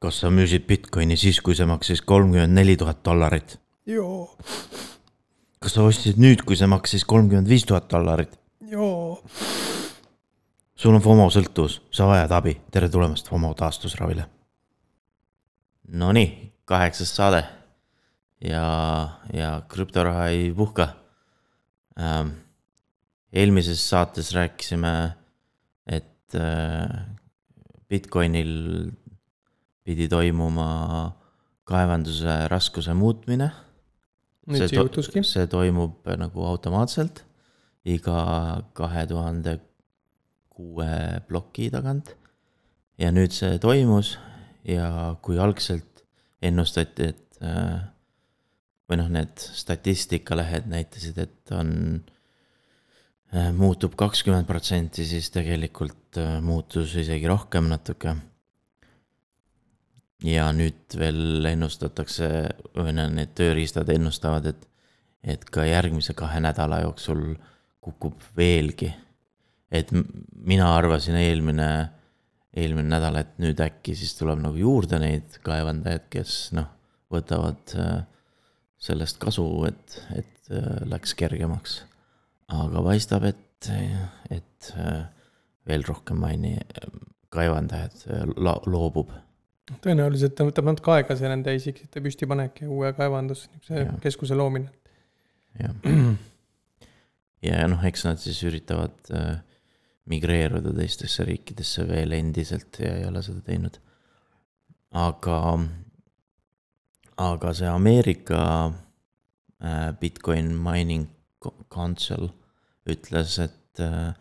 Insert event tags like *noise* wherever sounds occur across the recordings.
kas sa müüsid Bitcoini siis, kui see maksis kolmkümmend neli tuhat dollarit? joo, kas sa ostsid nüüd, kui see maksis kolmkümmend viis tuhat dollarit? joo. sul on FOMO sõltuvus, sa vajad abi, tere tulemast FOMO taastusravile. Nonii, kaheksas saade ja, ja krüptoraha ei puhka ähm,. eelmises saates rääkisime, et äh, Bitcoinil pidi toimuma kaevanduse raskuse muutmine. nüüd see juhtuski. see toimub nagu automaatselt iga kahe tuhande kuue ploki tagant. ja nüüd see toimus ja kui algselt ennustati, et äh, või noh, need statistikalehed näitasid, et on, äh, muutub kakskümmend protsenti, siis tegelikult äh, muutus isegi rohkem natuke. Ja nüüd veel ennustatakse, või noh, need tööriistad ennustavad, et, et ka järgmise kahe nädala jooksul kukub veelgi. et mina arvasin eelmine, eelmine nädal, et nüüd äkki siis tuleb nagu juurde neid kaevandajaid, kes noh, võtavad äh, sellest kasu, et, et äh, läks kergemaks. aga paistab, et, et äh, veel rohkem maini kaevandajad loobub. Tõenäoliselt võtab natuke aega see nende isiksite püstipanek ja uue kaevandus, niisuguse keskuse loomine. jah, ja noh, eks nad siis üritavad äh, migreeruda teistesse riikidesse veel endiselt ja ei ole seda teinud. aga aga see Ameerika äh, Bitcoin mining council ütles, et, äh,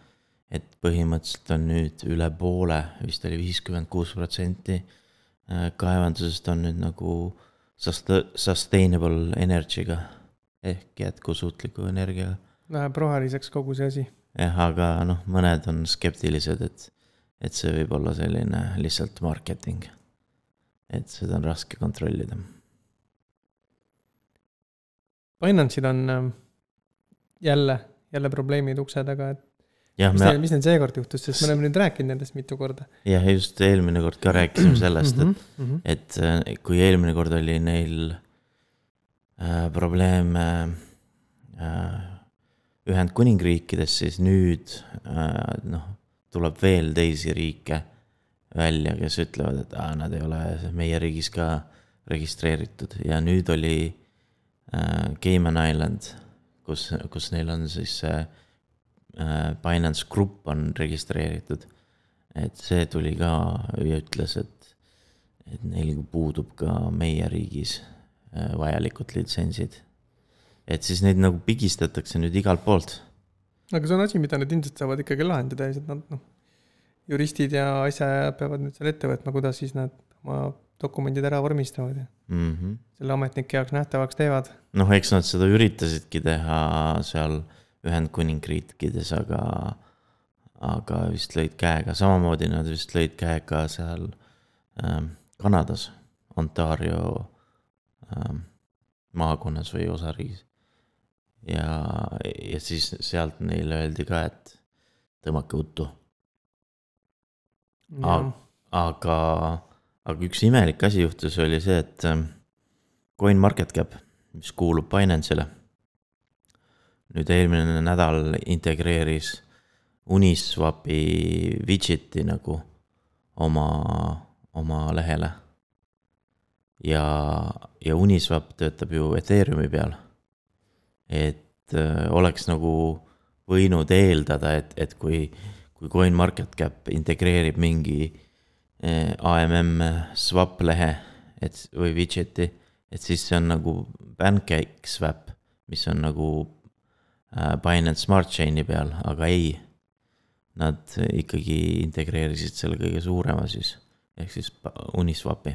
et põhimõtteliselt on nüüd üle poole, vist oli viiskümmend kuus protsenti äh, kaevandusest on nüüd nagu sustainable energy'ga ehk jätkusuutliku energiaga. Läheb roheliseks kogu see asi. jah, aga noh, mõned on skeptilised, et, et see võib olla selline lihtsalt marketing. et seda on raske kontrollida Binance'il on ähm, jälle, jälle probleemid ukse taga, et jah, mis me... neil, mis neil seekord juhtus, sest me oleme nüüd rääkinud nendest mitu korda. jah, just eelmine kord ka rääkisime sellest, et mm, -hmm. et äh, kui eelmine kord oli neil äh, probleeme äh, Ühendkuningriikides, siis nüüd äh, noh, tuleb veel teisi riike välja, kes ütlevad, et aa, nad ei ole meie riigis ka registreeritud ja nüüd oli äh, Cayman Island, kus, kus neil on siis see äh, Binance Group on registreeritud. et see tuli ka ja ütles, et, et neil puudub ka meie riigis äh, vajalikud litsentsid. et siis neid nagu pigistatakse nüüd igalt poolt. aga see on asi, mida nad ilmselt saavad ikkagi lahendada lihtsalt nad noh, juristid ja asjaajad peavad nüüd selle ette võtma, kuidas siis nad oma dokumendid ära vormistavad ja mm -hmm. selle ametnike jaoks nähtavaks teevad. noh, eks nad seda üritasidki teha seal Ühendkuningriikides, aga, aga vist lõid käega, samamoodi nad vist lõid käega seal äh, Kanadas, Ontario äh, maakonnas või osariigis. ja, ja siis sealt neile öeldi ka, et tõmmake uttu. aga aga üks imelik asi juhtus, oli see, et ähm, CoinMarketCap, mis kuulub Binance'ile, nüüd eelmine nädal integreeris Uniswapi widget'i nagu oma, oma lehele. ja, ja Uniswap töötab ju Ethereumi peal. et äh, oleks nagu võinud eeldada, et, et kui, kui CoinMarketCap integreerib mingi Eh, AMM swap lehe, et või widget'i, et siis see on nagu pancake swap, mis on nagu äh, Binance Smart Chain'i peal, aga ei. Nad ikkagi integreerisid selle kõige suurema siis, ehk siis Uniswapi.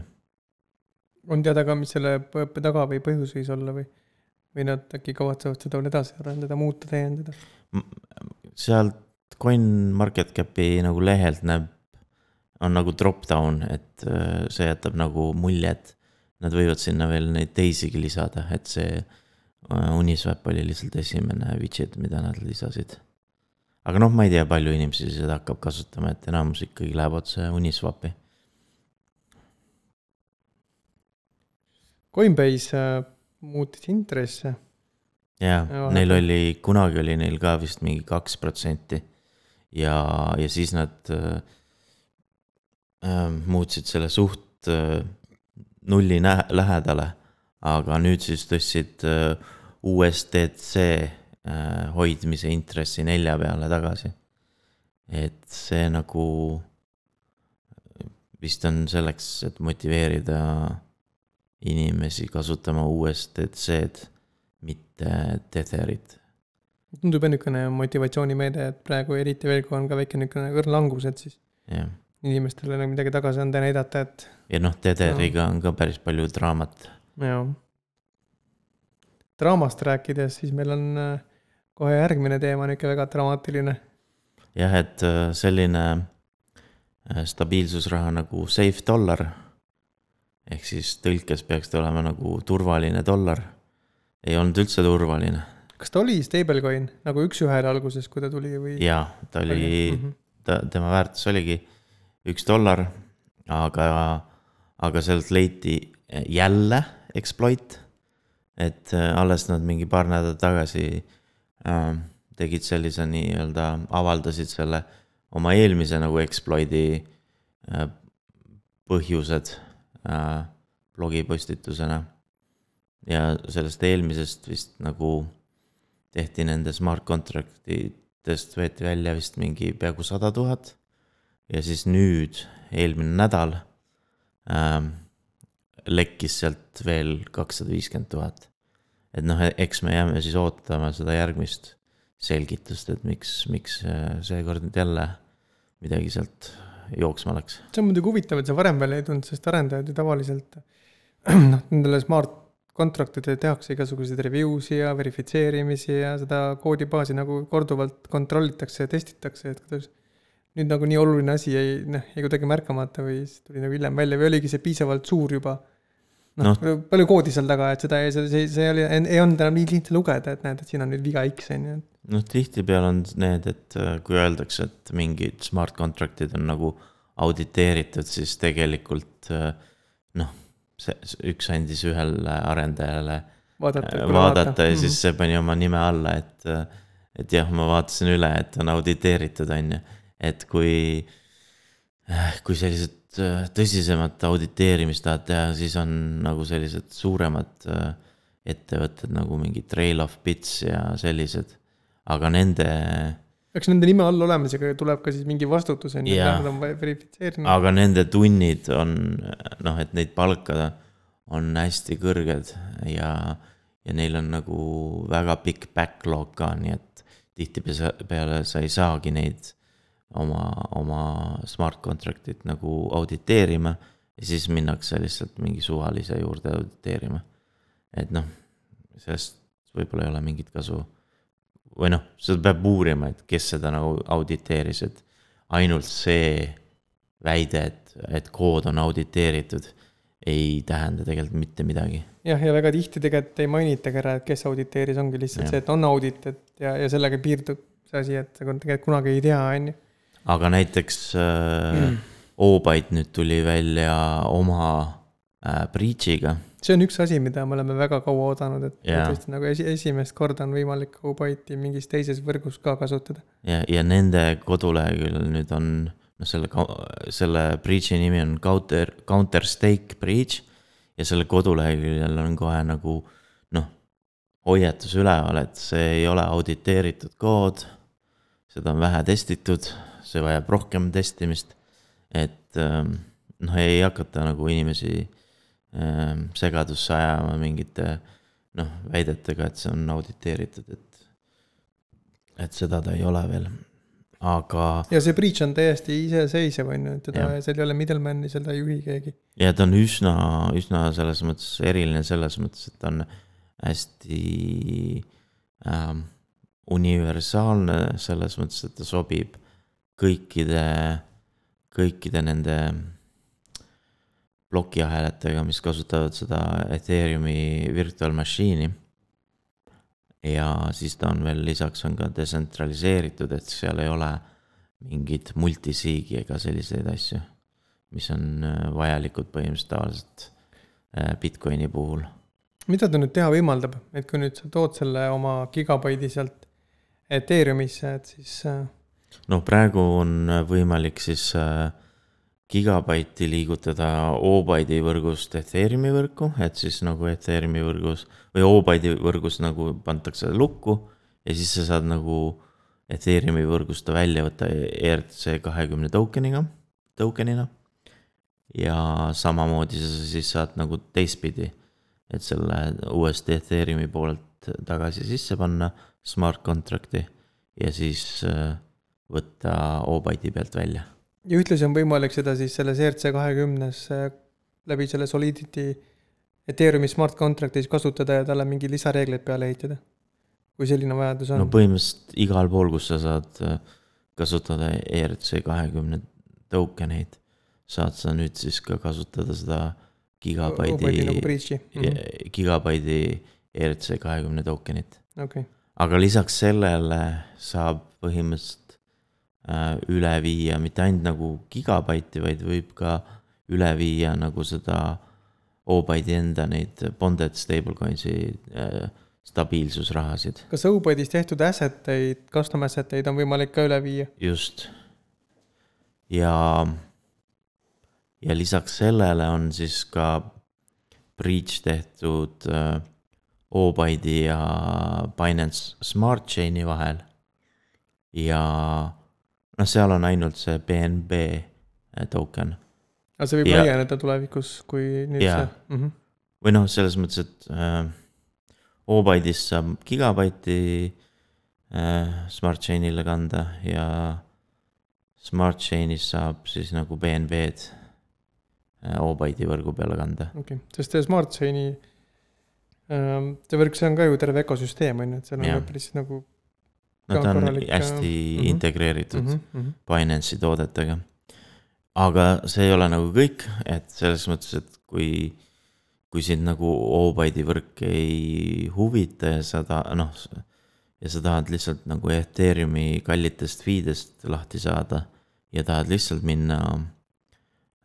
on teada ka, mis selle taga või põhjus võis olla või, või nad äkki kavatsevad seda veel edasi arendada, muuta, täiendada? sealt CoinMarketCapi nagu lehelt näeb on nagu drop-down, et äh, see jätab nagu mulje, et nad võivad sinna veel neid teisigi lisada, et see äh, Uniswap oli lihtsalt esimene widget, mida nad lisasid. aga noh, ma ei tea, palju inimesi seda hakkab kasutama, et enamus ikkagi läheb otse Uniswapi. Coinbase äh, muutis intresse. jaa Ja, neil oli, kunagi oli neil ka vist mingi kaks protsenti. ja, ja siis nad äh, äh, muutsid selle suht äh, nulli lähedale. aga nüüd siis tõstsid äh, USDC äh, hoidmise intressi nelja peale tagasi. et see nagu vist on selleks, et motiveerida inimesi kasutama USDC-d, mitte Tetherit. tundub jah niisugune motivatsioonimeede, et praegu eriti veel, kui on ka väike niisugune kõrnlangus, et siis jah, inimestele nagu midagi tagasi anda ja näidata, et ja noh, Tetheriga on ka päris palju draamat. jaa. Draamast rääkides, siis meil on äh, kohe järgmine teema niisugune väga dramaatiline. jah, et äh, selline äh, stabiilsusraha nagu safe dollar ehk siis tõlkes peaks ta olema nagu turvaline dollar, ei olnud üldse turvaline kas ta oli stablecoin nagu üks-ühele alguses, kui ta tuli või? ja ta oli, Mhm. ta, tema väärtus oligi üks dollar, aga, aga sealt leiti jälle exploit. Et äh, alles nad mingi paar nädalat tagasi äh, tegid sellise nii-öelda, avaldasid selle oma eelmise nagu exploit'i äh, põhjused äh, blogipostitusena. ja sellest eelmisest vist nagu tehti nende smart contract idest võeti välja vist mingi peaaegu sada tuhat. ja siis nüüd, eelmine nädal ähm, lekkis sealt veel kakssada viiskümmend tuhat. et noh, eks me jääme siis ootama seda järgmist selgitust, et miks, miks äh, seekord nüüd jälle midagi sealt jooksma läks. see on muidugi huvitav, et see varem veel ei tulnud, sest arendajad ju tavaliselt *clears throat* noh, nendele smart contract idele tehakse igasuguseid review si ja verifitseerimisi ja seda koodibaasi nagu korduvalt kontrollitakse ja testitakse, et kuidas nüüd nagu nii oluline asi jäi, noh, jäi kuidagi märkamata või siis tuli nagu hiljem välja või oligi see piisavalt suur juba. Noh no., palju koodi seal taga, et seda, see, see, see oli, ei olnud enam nii lihtne lugeda, et näed, et siin on nüüd viga X on ju. noh, tihtipeale on need, et äh, kui öeldakse, et mingid smart contract'id on nagu auditeeritud, siis tegelikult äh, noh, see, üks andis ühele arendajale vaadata äh, vaadata ja siis see pani oma nime alla, et, et jah, ma vaatasin üle, et on auditeeritud, on ju. et kui, kui sellised tõsisemat auditeerimist tahad teha, siis on nagu sellised suuremad äh, ettevõtted nagu mingi Trail of Bits ja sellised. aga nende, eks nende nime all olemisega tuleb ka siis mingi vastutus on ju, Jaa. nad on verifitseerinud. aga nende tunnid on noh, et neid palkada on hästi kõrged ja, ja neil on nagu väga pikk backlog ka, nii et tihtipeale sa ei saagi neid oma, oma smart contract'it nagu auditeerima ja siis minnakse lihtsalt mingi suvalise juurde auditeerima. et noh, sellest võib-olla ei ole mingit kasu. või noh, seda peab uurima, et kes seda nagu auditeeris, et ainult see väide, et, et kood on auditeeritud, ei tähenda tegelikult mitte midagi. jah, ja väga tihti tegelikult ei mainitagi ära, et kes auditeeris, ongi lihtsalt Jah. see, et on audit, et ja, ja sellega piirdub see asi, et tegelikult kunagi ei tea, on ju. Aga näiteks äh, Obyte nüüd tuli välja oma äh, breach'iga see on üks asi, mida me oleme väga kaua oodanud, et Jaa. tõesti nagu esi, esimest korda on võimalik Obyte'i mingis teises võrgus ka kasutada. ja, ja nende koduleheküljel nüüd on, noh, selle, selle breach'i nimi on Counter, Counter Stake Breach ja selle koduleheküljel on kohe nagu noh, hoiatus üleval, et see ei ole auditeeritud kood, seda on vähe testitud, see vajab rohkem testimist, et ähm, noh, ei hakata nagu inimesi ähm, segadusse ajama mingite noh, väidetega, et see on auditeeritud, et et seda ta ei ole veel, aga ja see breach on täiesti iseseisev, on ju, et teda seal ei ole middleman'i, seda ei juhi keegi. ja ta on üsna, üsna selles mõttes eriline selles mõttes, et ta on hästi ähm, universaalne selles mõttes, et ta sobib kõikide, kõikide nende plokiahelatega, mis kasutavad seda Ethereumi virtual machine'i. ja siis ta on veel lisaks on ka detsentraliseeritud, et seal ei ole mingit multisiigi ega selliseid asju, mis on äh, vajalikud põhimõtteliselt tavaliselt äh, Bitcoini puhul. mida ta nüüd teha võimaldab, et kui nüüd sa tood selle oma gigabaidi sealt Ethereumisse, et siis äh, noh, praegu on võimalik siis äh, gigabaiti liigutada O-baidi võrgust Ethereumi võrku, et siis nagu Ethereumi võrgus või O-baidi võrgus nagu pantakse lukku ja siis sa saad nagu Ethereumi võrgust välja võtta ERC kahekümne token'iga, token'ina. ja samamoodi sa siis saad nagu teistpidi, et selle uuesti Ethereumi poolelt tagasi sisse panna smart contract'i ja siis äh, võtta O-baidi pealt välja. ja ühtlasi on võimalik seda siis selles ERC kahekümnes äh, läbi selle Solidity Ethereumi smart contract'is kasutada ja talle mingi lisareegleid peale ehitada. kui selline vajadus on. no põhimõtteliselt igal pool, kus sa saad äh, kasutada ERC kahekümne token eid, saad sa nüüd siis ka kasutada seda gigabaidi nagu mm, -hmm. gigabaidi ERC kahekümne token'it. okei okay. aga lisaks sellele saab põhimõtteliselt üle viia mitte ainult nagu gigabaiti, vaid võib ka üle viia nagu seda O-Byte'i enda neid bonded stablecoins'i äh, stabiilsusrahasid. kas O-Byte'is tehtud asset eid, custom asset eid on võimalik ka üle viia? just. ja, ja lisaks sellele on siis ka breach tehtud äh, O-Byte'i ja Binance Smart Chain'i vahel. ja noh, seal on ainult see BNB äh, token. aga see võib Ja- laieneda tulevikus, kui nüüd Jaa. see mm. -hmm. või noh, selles mõttes, et äh, O-Byte'ist saab gigabaiti äh, Smart Chain'ile kanda ja Smart Chain'ist saab siis nagu BNB-d äh, O-Byte'i võrgu peale kanda. okei okay., sest see Smart Chain'i ähm, see võrk, see on ka ju terve ökosüsteem on ju, et seal on ju päris nagu ta on korralik, hästi äh, mhm. integreeritud mm -hmm. Binance'i toodetega. aga see ei ole nagu kõik, et selles mõttes, et kui, kui sind nagu O-Byte'i võrk ei huvita ja sa ta-, noh, ja sa tahad lihtsalt nagu Ethereumi kallitest fee'dest lahti saada ja tahad lihtsalt minna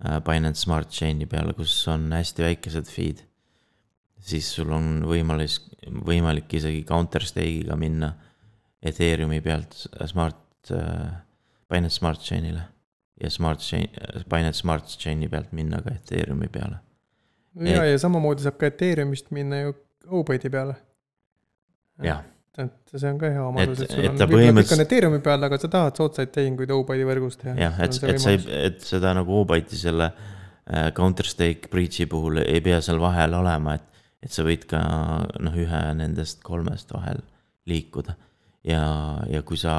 äh, Binance Smart Chain'i peale, kus on hästi väikesed feed, siis sul on võimalus, võimalik isegi Counter Stake'iga minna Ethereumi pealt Smart äh,, Binance Smart Chain'ile ja Smart Chain, Binance Smart Chain'i pealt minna ka Ethereumi peale. ja, ja samamoodi saab ka Ethereumist minna ju O-Byte'i peale. jah, et see on ka hea omadus, et sul et on kõik on põhimõtteliselt- Ethereumi peal, aga sa tahad soodsaid tehinguid O-Byte'i võrgust ja. jah, et, et sa ei, et seda nagu O-Byte'i selle äh, Counter Stake breach'i puhul ei pea seal vahel olema, et, et sa võid ka noh, ühe nendest kolmest vahel liikuda. ja, ja kui sa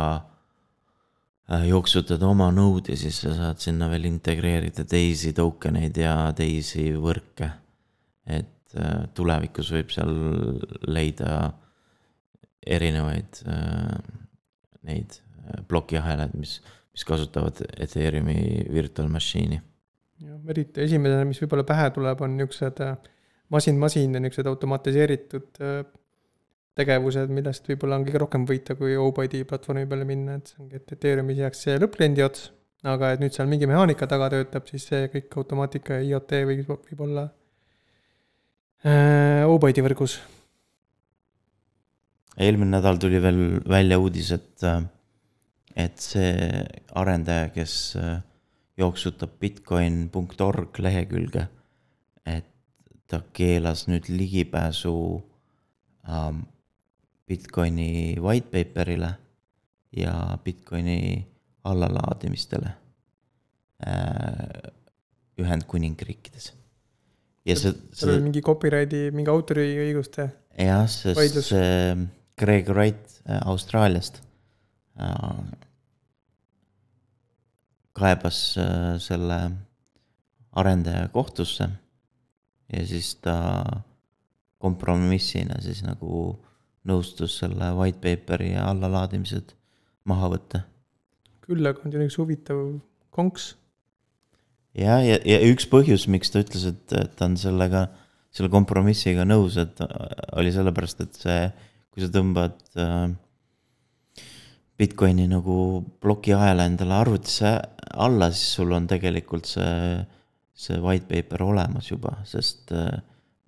äh, jooksutad oma node'i, siis sa saad sinna veel integreerida teisi token eid ja teisi võrke. et äh, tulevikus võib seal leida erinevaid äh, neid plokiahelaid, mis, mis kasutavad Ethereumi virtual machine'i. jah, eriti esimesena, mis võib-olla pähe tuleb, on niisugused masin-masin ja niisugused automatiseeritud äh, tegevused, millest võib-olla on kõige rohkem võita, kui O-Byte'i platvormi peale minna, et see ongi, et Ethereumis jääks see lõppkliendi ots, aga et nüüd seal mingi mehaanika taga töötab, siis see kõik automaatika ja IoT võib, võib olla äh, O-Byte'i võrgus. eelmine nädal tuli veel välja uudis, et, et see arendaja, kes äh, jooksutab Bitcoin.org lehekülge, et ta keelas nüüd ligipääsu ähm, Bitcoini white paper'ile ja Bitcoini allalaadimistele äh, Ühendkuningriikides. ja see, seal oli see, mingi copyrighti, mingi autoriõiguste, jah, sest see Greg Wright äh, Austraaliast äh, kaebas äh, selle arendaja kohtusse ja siis ta kompromissina siis nagu nõustus selle white paper'i allalaadimised maha võtta küll aga on ju üks huvitav konks. ja, ja, ja üks põhjus, miks ta ütles, et, et ta on sellega, selle kompromissiga nõus, et oli sellepärast, et see, kui sa tõmbad äh, Bitcoini nagu plokiahela endale arvutisse alla, siis sul on tegelikult see, see white paper olemas juba, sest äh,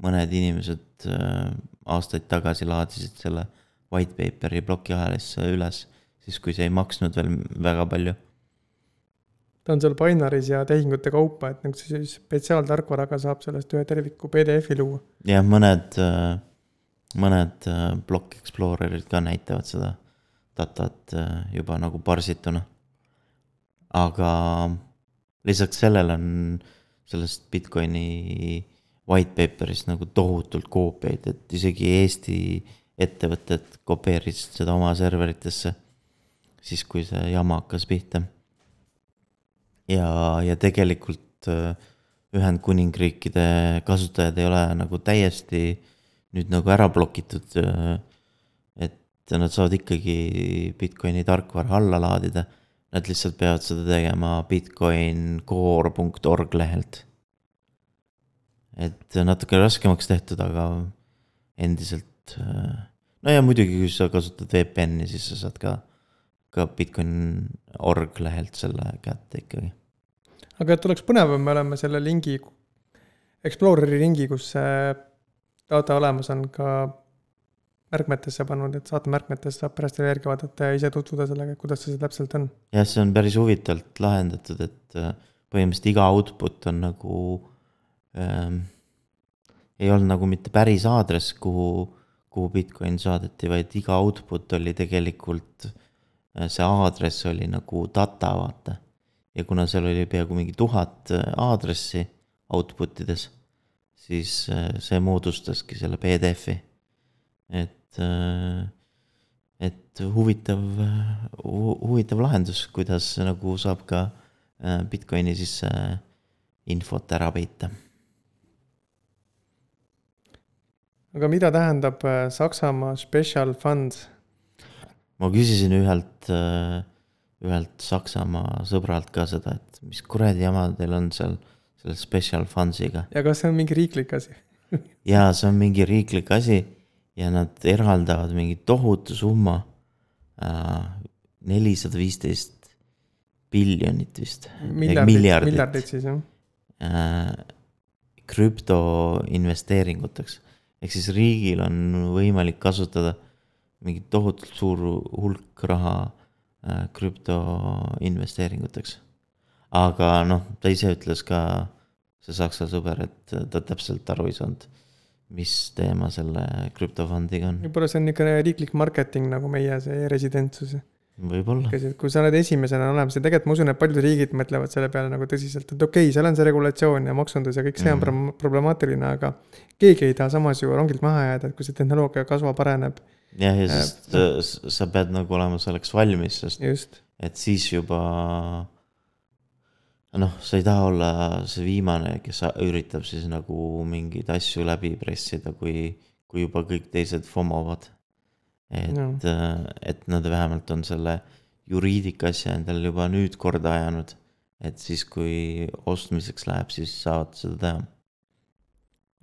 mõned inimesed äh, aastaid tagasi laadisid selle white paper'i plokiahelisse üles, siis kui see ei maksnud veel väga palju. ta on seal binary's ja tehingute kaupa, et nagu siis spetsiaaltarkvaraga saab sellest ühe terviku PDF-i luua. jah, mõned, äh, mõned Block Explorerid ka näitavad seda datat juba nagu parsituna. aga lisaks sellele on sellest Bitcoini white paper'ist nagu tohutult koopiaid, et isegi Eesti ettevõtted kopeerisid seda oma serveritesse. siis, kui see jama hakkas pihta. ja, ja tegelikult äh, Ühendkuningriikide kasutajad ei ole nagu täiesti nüüd nagu ära blokitud. Äh, et nad saavad ikkagi Bitcoini tarkvara alla laadida Nad lihtsalt peavad seda tegema bitcoincore.org lehelt. Et natuke raskemaks tehtud, aga endiselt. Äh, no ja muidugi, kui sa kasutad VPN-i, siis sa saad ka, ka Bitcoin.org lehelt selle kätte ikkagi. aga et oleks põnevam, me oleme selle lingi, Exploreri ringi, kus see data olemas on ka märkmetesse pannud, et saate märkmetest saab pärast järgi vaadata ja ise tutvuda sellega, kuidas see täpselt on. jah, see on päris huvitavalt lahendatud, et äh, põhimõtteliselt iga output on nagu ähm,, ei olnud nagu mitte päris aadress, kuhu, kuhu Bitcoin saadeti, vaid iga output oli tegelikult, äh, see aadress oli nagu data, vaata. ja kuna seal oli peaaegu mingi tuhat äh, aadressi output ides, siis see moodustaski selle PDF-i. et et, äh, et huvitav, huvitav lahendus, kuidas nagu saab ka Bitcoini sisse infot ära peita. Aga mida tähendab äh, Saksamaa special fund? ma küsisin ühelt, ühelt Saksamaa sõbralt ka seda, et mis kuradi jama teil on seal selle special funds'iga. ja kas see on mingi riiklik asi *laughs* jaa, see on mingi riiklik asi ja nad eraldavad mingi tohutu summa, äh, nelisada viisteist biljonit vist. miljardit, miljardit siis jah. Äh, krüptoinvesteeringuteks, ehk siis riigil on võimalik kasutada mingi tohutult suur hulk raha äh, krüptoinvesteeringuteks. aga noh, ta ise ütles ka, see saksa sõber, et ta täpselt aru ei saanud mis teema selle krüptofondiga on? võib-olla see on niisugune riiklik marketing nagu meie see e-residentsus. Võib-olla. kui sa oled esimesena olemas ja tegelikult ma usun, et paljud riigid mõtlevad selle peale nagu tõsiselt, et okei okay,, seal on see regulatsioon ja maksundus ja kõik see mm. on problemaatiline, aga keegi ei taha samas ju rongilt maha jääda, et kui see tehnoloogia kasvab, areneb. jah, ja sest äh, sa, sa pead nagu olema selleks valmis, sest Just. et siis juba noh, sa ei taha olla see viimane, kes üritab siis nagu mingeid asju läbi pressida, kui, kui juba kõik teised fomovad. Et no., et nad vähemalt on selle juriidika asja endale juba nüüd korda ajanud. et siis, kui ostmiseks läheb, siis saavad seda teha.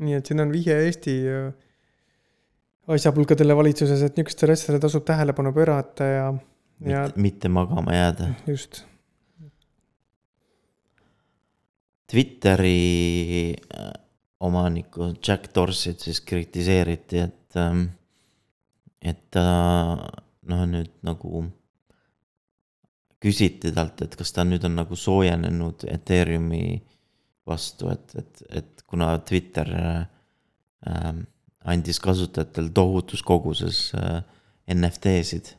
nii et siin on vihje Eesti äh, asjapulkadele valitsuses, et niisugustele asjadele tasub tähelepanu pöörata ja, ja. mitte magama jääda. just Twitteri äh, omanikku Jack Dorsey't siis kritiseeriti, et, ähm, et ta noh, nüüd nagu küsiti talt, et kas ta nüüd on nagu soojenenud Ethereumi vastu, et, et, et kuna Twitter äh, andis kasutajatele tohutus koguses äh, NFT-sid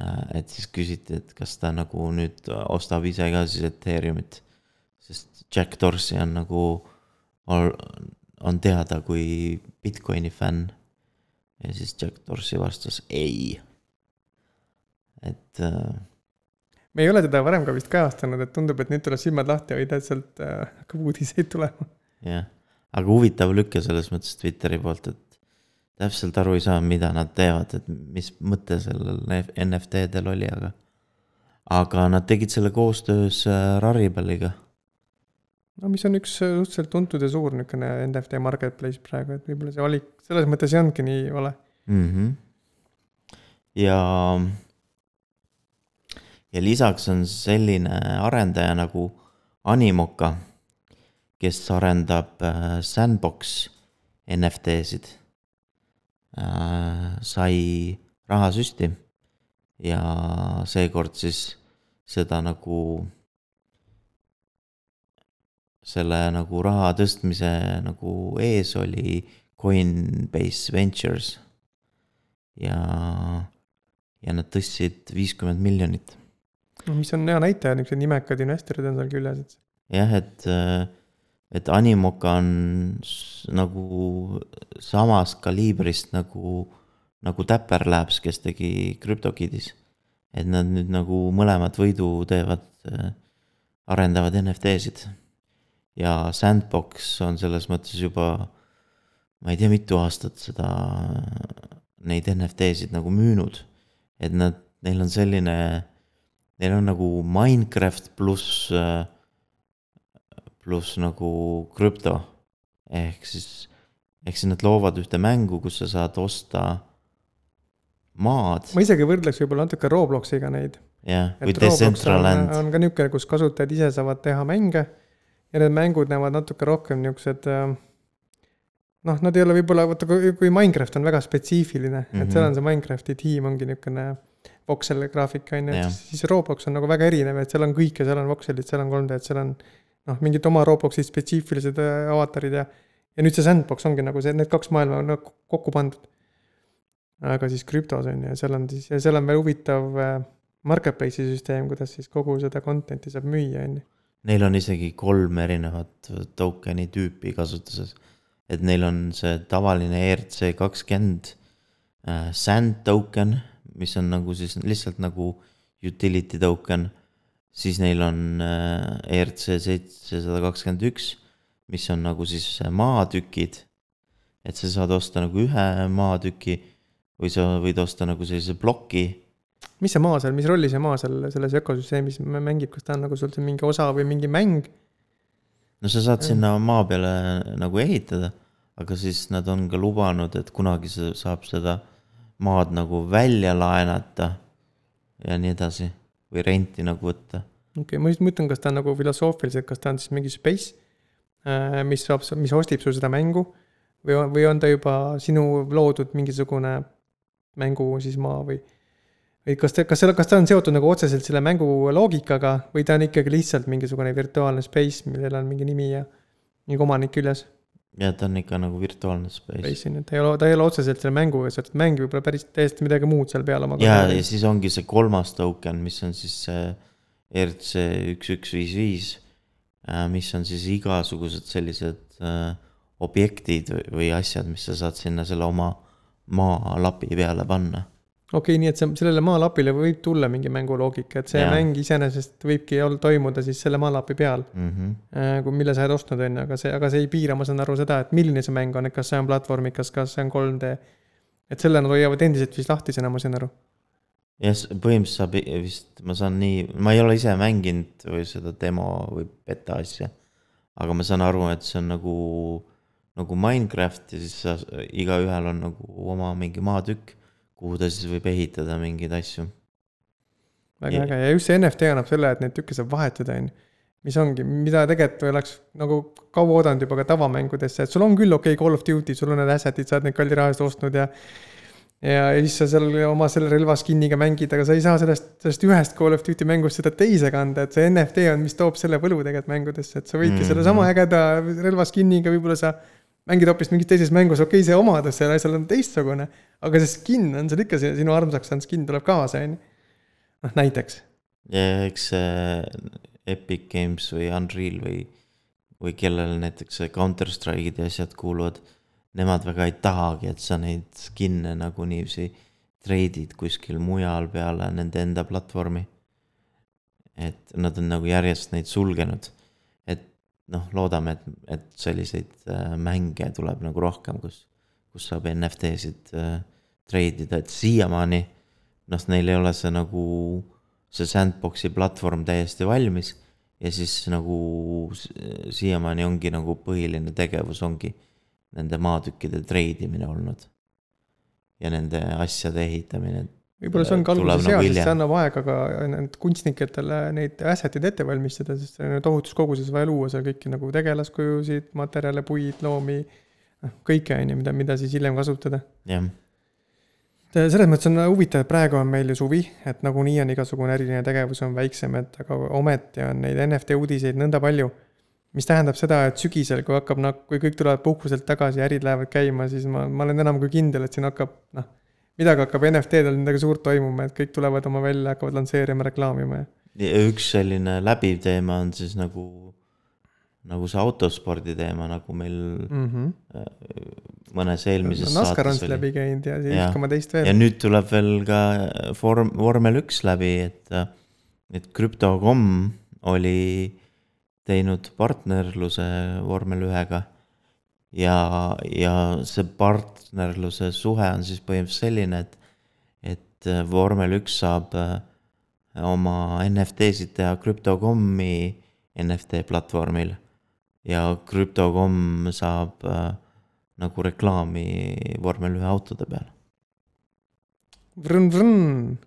äh,. et siis küsiti, et kas ta nagu nüüd ostab ise ka siis Ethereumit sest Jack Dorsey on nagu, on teada kui Bitcoini fänn. Ja siis Jack Dorsey vastas ei. et äh,. me ei ole teda varem ka vist kajastanud, et tundub, et nüüd tuleb silmad lahti hoida, et sealt äh, hakkab uudiseid tulema. jah, aga huvitav lükke selles mõttes Twitteri poolt, et täpselt aru ei saa, mida nad teevad, et mis mõte sellel NFT-del oli, aga. aga nad tegid selle koostöös äh, Raribliga no mis on üks äh, suhteliselt tuntud ja suur niisugune NFT marketplace praegu, et võib-olla see valik selles mõttes ei olnudki nii vale mm. -hmm. ja, ja lisaks on selline arendaja nagu Animoca, kes arendab äh, Sandbox NFT-sid äh, sai rahasüsti ja seekord siis seda nagu, selle nagu raha tõstmise nagu ees oli Coinbase Ventures. ja, ja nad tõstsid viiskümmend miljonit. mis on hea näitaja, niisugused nimekad investorid on seal küljes, et. jah, et, et Animoca on nagu samast kaliibrist nagu, nagu Dapper Labs, kes tegi CryptoKitties et nad nüüd nagu mõlemad võidu teevad, arendavad NFT-sid. Ja Sandbox on selles mõttes juba, ma ei tea, mitu aastat seda, neid NFT-sid nagu müünud. et nad, neil on selline, neil on nagu Minecraft pluss, pluss nagu krüpto. ehk siis, ehk siis nad loovad ühte mängu, kus sa saad osta maad. ma isegi võrdleks võib-olla natuke Robloksiga neid. jah, või Decentraland. on ka niisugune, kus kasutajad ise saavad teha mänge ja need mängud näevad natuke rohkem niisugused äh, noh, nad ei ole võib-olla, vaata kui, kui Minecraft on väga spetsiifiline mm, -hmm. et seal mhm. on see Minecrafti tiim ongi niisugune voksel graafik on ju, et siis Roblox on nagu väga erinev, et seal on kõike, seal on vokselid, seal on 3D-d, seal on noh, mingid oma Robloksi spetsiifilised äh, avatarid ja ja nüüd see sandbox ongi nagu see, need kaks maailma on nagu kokku pandud aga siis krüptos on ju, seal on siis, ja seal on veel huvitav äh, marketplace'i süsteem, kuidas siis kogu seda content'i saab müüa, on ju. Neil on isegi kolm erinevat token'i tüüpi kasutuses. et neil on see tavaline ERC kakskümmend äh, sand token, mis on nagu siis lihtsalt nagu utility token. siis neil on äh, ERC seitsesada kakskümmend üks, mis on nagu siis maatükid. et sa saad osta nagu ühe maatüki või sa võid osta nagu sellise ploki. Mis see maa seal, mis rolli see maa seal selles ökosüsteemis mängib, kas ta on nagu sul mingi osa või mingi mäng? no sa saad sinna maa peale nagu ehitada, aga siis nad on ka lubanud, et kunagi see saab seda maad nagu välja laenata ja nii edasi või renti nagu võtta. okei okay,, ma just mõtlen, kas ta on nagu filosoofiliselt, kas ta on siis mingi space, äh, mis saab, mis hostib sul seda mängu või on, või on ta juba sinu loodud mingisugune mängu siis maa või. Või kas ta, kas selle, kas ta on seotud nagu otseselt selle mängu loogikaga või ta on ikkagi lihtsalt mingisugune virtuaalne space, millel on mingi nimi ja mingi omanik küljes? jah, ta on ikka nagu virtuaalne space. Space on ju, ta ei ole, ta ei ole otseselt selle mänguga seotud, mäng võib olla päris täiesti midagi muud seal peal oma. ja, ja siis ongi see kolmas token, mis on siis see RC üks, üks, viis, viis, äh, mis on siis igasugused sellised äh, objektid või asjad, mis sa saad sinna selle oma maalapi peale panna. Okei okay,, nii et see, sellele maalapile võib tulla mingi mänguloogika, et see ja. mäng iseenesest võibki olla, toimuda siis selle maalapi peal mm. -hmm. kui, mille sa oled ostnud, on ju, aga see, aga see ei piira, ma saan aru seda, et milline see mäng on, et kas see on platvormikas, kas see on 3D. et selle nad hoiavad endiselt vist lahtisena, ma saan aru. jah, põhimõtteliselt saab vist, ma saan nii, ma ei ole ise mänginud või seda demo või beta asja. aga ma saan aru, et see on nagu nagu Minecraft ja siis sa, igaühel on nagu oma mingi maatükk, kuhu ta siis võib ehitada mingeid asju. väga äge ja just see NFT annab selle, et neid tükke saab vahetada, on ju. mis ongi, mida tegelikult oleks nagu kaua oodanud juba ka tavamängudesse, et sul on küll okei okay, Call of Duty, sul on need asset'id, sa oled neid kalli raha eest ostnud ja ja siis sa seal oma selle relva skin'iga mängid, aga sa ei saa sellest, sellest ühest Call of Duty mängust seda teise kanda, et see NFT on, mis toob selle võlu tegelikult mängudesse, et sa võidki mm -hmm. sellesama ägeda relva skin'iga, võib-olla sa mängid hoopis mingis teises mängus, okei okay,, see omadus sellel asjal on teistsugune, aga see skin on seal ikka, see sinu armsaks saanud skin tuleb kaasa, on ju. noh, näiteks. ja eks see Epic Games või Unreal või, või kellele näiteks Counter Strike'id ja asjad kuuluvad, nemad väga ei tahagi, et sa neid skin'e nagu niiviisi treidid kuskil mujal peale nende enda platvormi. et nad on nagu järjest neid sulgenud noh, loodame, et, et selliseid äh, mänge tuleb nagu rohkem, kus, kus saab NFT-sid äh, treidida, et siiamaani noh, neil ei ole see nagu, see sandbox'i platvorm täiesti valmis ja siis nagu siiamaani ongi nagu põhiline tegevus ongi nende maatükkide treidimine olnud. ja nende asjade ehitamine, võib-olla see on ka alguses hea, sest see annab aega ka kunstnikele neid asset'id ette valmistada, sest tohutus koguses vaja luua seal kõiki nagu tegelaskujusid, materjale, puid, loomi, noh, kõike on ju, mida, mida siis hiljem kasutada jah, selles mõttes on huvitav, et praegu on meil ju suvi, et nagunii on igasugune äriline tegevus on väiksem, et aga ometi on neid NFT uudiseid nõnda palju. mis tähendab seda, et sügisel, kui hakkab noh, kui kõik tulevad puhkuselt tagasi ja ärid lähevad käima, siis ma, ma olen enam kui kindel, et siin hakkab noh. Midagi hakkab NFT-del midagi suurt toimuma, et kõik tulevad oma välja, hakkavad lansseerima, reklaamima ja. ja üks selline läbiv teema on siis nagu, nagu see autospordi teema, nagu meil mm. -hmm. mõnes eelmises NASCAR on saates oli. läbi käinud ja siis koma teist ja veel. nüüd tuleb veel ka vorm, vormel üks läbi, et, et Crypto.com oli teinud partnerluse vormel ühega. ja, ja see partnerluse suhe on siis põhimõtteliselt selline, et, et vormel üks saab äh, oma NFT-sid teha Crypto.com-i NFT platvormil ja Crypto.com saab äh, nagu reklaami vormel ühe autode peal. Vrõn-vrõn,